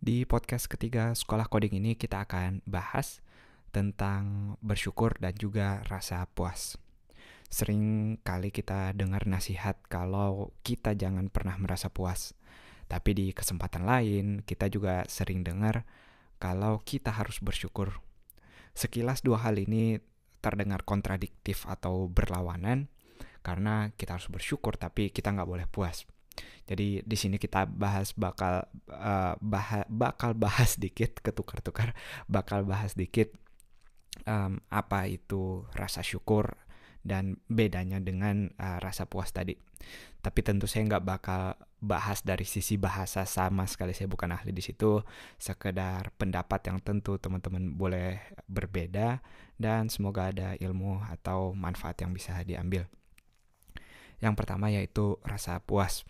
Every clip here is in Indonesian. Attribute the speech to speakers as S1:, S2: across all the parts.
S1: Di podcast ketiga sekolah coding ini kita akan bahas tentang bersyukur dan juga rasa puas. Sering kali kita dengar nasihat kalau kita jangan pernah merasa puas. Tapi di kesempatan lain, kita juga sering dengar kalau kita harus bersyukur. Sekilas dua hal ini terdengar kontradiktif atau berlawanan karena kita harus bersyukur tapi kita nggak boleh puas. Jadi di sini kita bahas bakal uh, bah bakal bahas dikit ketukar-tukar, bakal bahas dikit um, apa itu rasa syukur dan bedanya dengan uh, rasa puas tadi. Tapi tentu saya nggak bakal bahas dari sisi bahasa sama sekali saya bukan ahli di situ. Sekedar pendapat yang tentu teman-teman boleh berbeda dan semoga ada ilmu atau manfaat yang bisa diambil. Yang pertama yaitu rasa puas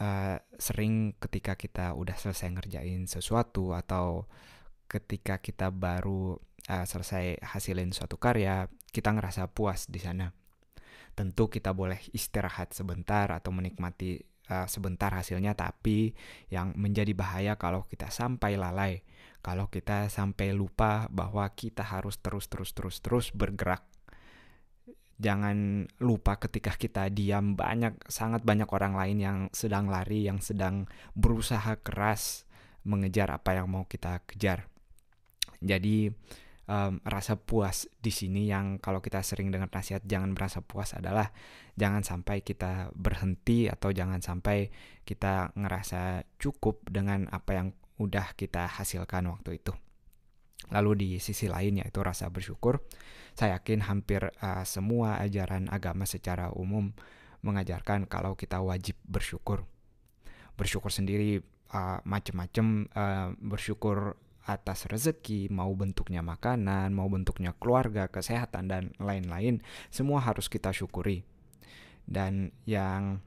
S1: uh, sering ketika kita udah selesai ngerjain sesuatu atau ketika kita baru uh, selesai hasilin suatu karya, kita ngerasa puas di sana. Tentu kita boleh istirahat sebentar atau menikmati uh, sebentar hasilnya, tapi yang menjadi bahaya kalau kita sampai lalai, kalau kita sampai lupa bahwa kita harus terus terus terus terus bergerak jangan lupa ketika kita diam banyak sangat banyak orang lain yang sedang lari yang sedang berusaha keras mengejar apa yang mau kita kejar. Jadi um, rasa puas di sini yang kalau kita sering dengar nasihat jangan merasa puas adalah jangan sampai kita berhenti atau jangan sampai kita ngerasa cukup dengan apa yang udah kita hasilkan waktu itu Lalu di sisi lain yaitu rasa bersyukur, saya yakin hampir uh, semua ajaran agama secara umum mengajarkan kalau kita wajib bersyukur. Bersyukur sendiri uh, macam-macam uh, bersyukur atas rezeki, mau bentuknya makanan, mau bentuknya keluarga, kesehatan dan lain-lain, semua harus kita syukuri. Dan yang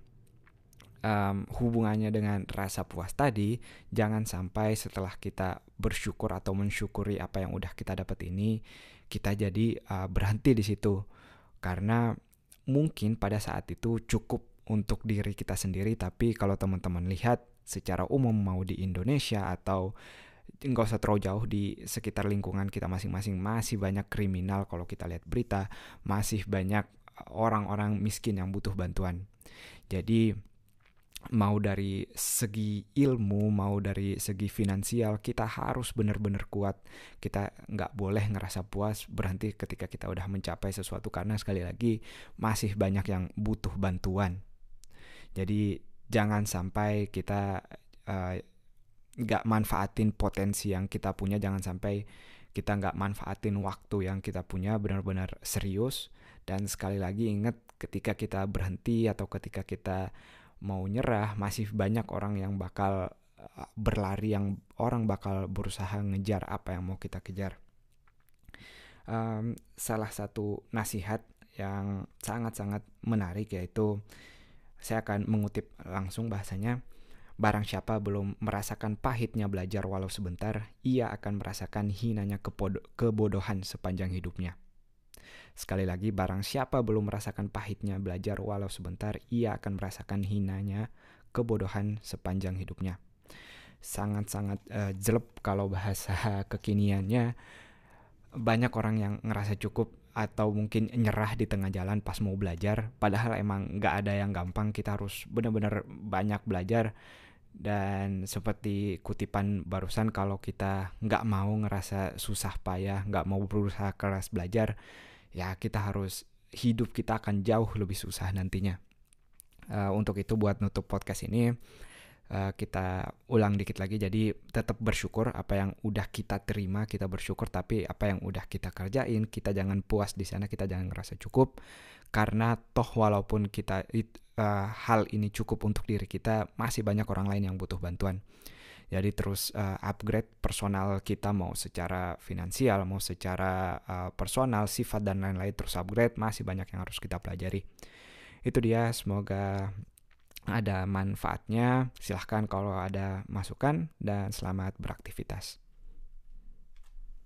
S1: um, hubungannya dengan rasa puas tadi, jangan sampai setelah kita bersyukur atau mensyukuri apa yang udah kita dapat ini, kita jadi uh, berhenti di situ. Karena mungkin pada saat itu cukup untuk diri kita sendiri, tapi kalau teman-teman lihat secara umum mau di Indonesia atau nggak usah terlalu jauh di sekitar lingkungan kita masing-masing masih banyak kriminal kalau kita lihat berita masih banyak orang-orang miskin yang butuh bantuan jadi mau dari segi ilmu mau dari segi finansial kita harus benar-benar kuat. Kita nggak boleh ngerasa puas berhenti ketika kita udah mencapai sesuatu karena sekali lagi masih banyak yang butuh bantuan. Jadi jangan sampai kita uh, nggak manfaatin potensi yang kita punya jangan sampai kita nggak manfaatin waktu yang kita punya benar-benar serius. Dan sekali lagi ingat ketika kita berhenti atau ketika kita mau nyerah masih banyak orang yang bakal uh, berlari yang orang bakal berusaha ngejar apa yang mau kita kejar um, salah satu nasihat yang sangat-sangat menarik yaitu saya akan mengutip langsung bahasanya Barang siapa belum merasakan pahitnya belajar walau sebentar, ia akan merasakan hinanya kebodohan sepanjang hidupnya. Sekali lagi, barang siapa belum merasakan pahitnya belajar walau sebentar, ia akan merasakan hinanya kebodohan sepanjang hidupnya. Sangat-sangat uh, jelek kalau bahasa kekiniannya. Banyak orang yang ngerasa cukup atau mungkin nyerah di tengah jalan pas mau belajar. Padahal emang nggak ada yang gampang. Kita harus benar-benar banyak belajar. Dan seperti kutipan barusan kalau kita nggak mau ngerasa susah payah, nggak mau berusaha keras belajar, ya kita harus hidup kita akan jauh lebih susah nantinya. Uh, untuk itu buat nutup podcast ini uh, kita ulang dikit lagi. Jadi tetap bersyukur apa yang udah kita terima kita bersyukur. Tapi apa yang udah kita kerjain kita jangan puas di sana kita jangan ngerasa cukup. Karena toh walaupun kita uh, hal ini cukup untuk diri kita masih banyak orang lain yang butuh bantuan jadi terus uh, upgrade personal kita mau secara finansial mau secara uh, personal sifat dan lain-lain terus upgrade masih banyak yang harus kita pelajari. Itu dia semoga ada manfaatnya. Silahkan kalau ada masukan dan selamat beraktivitas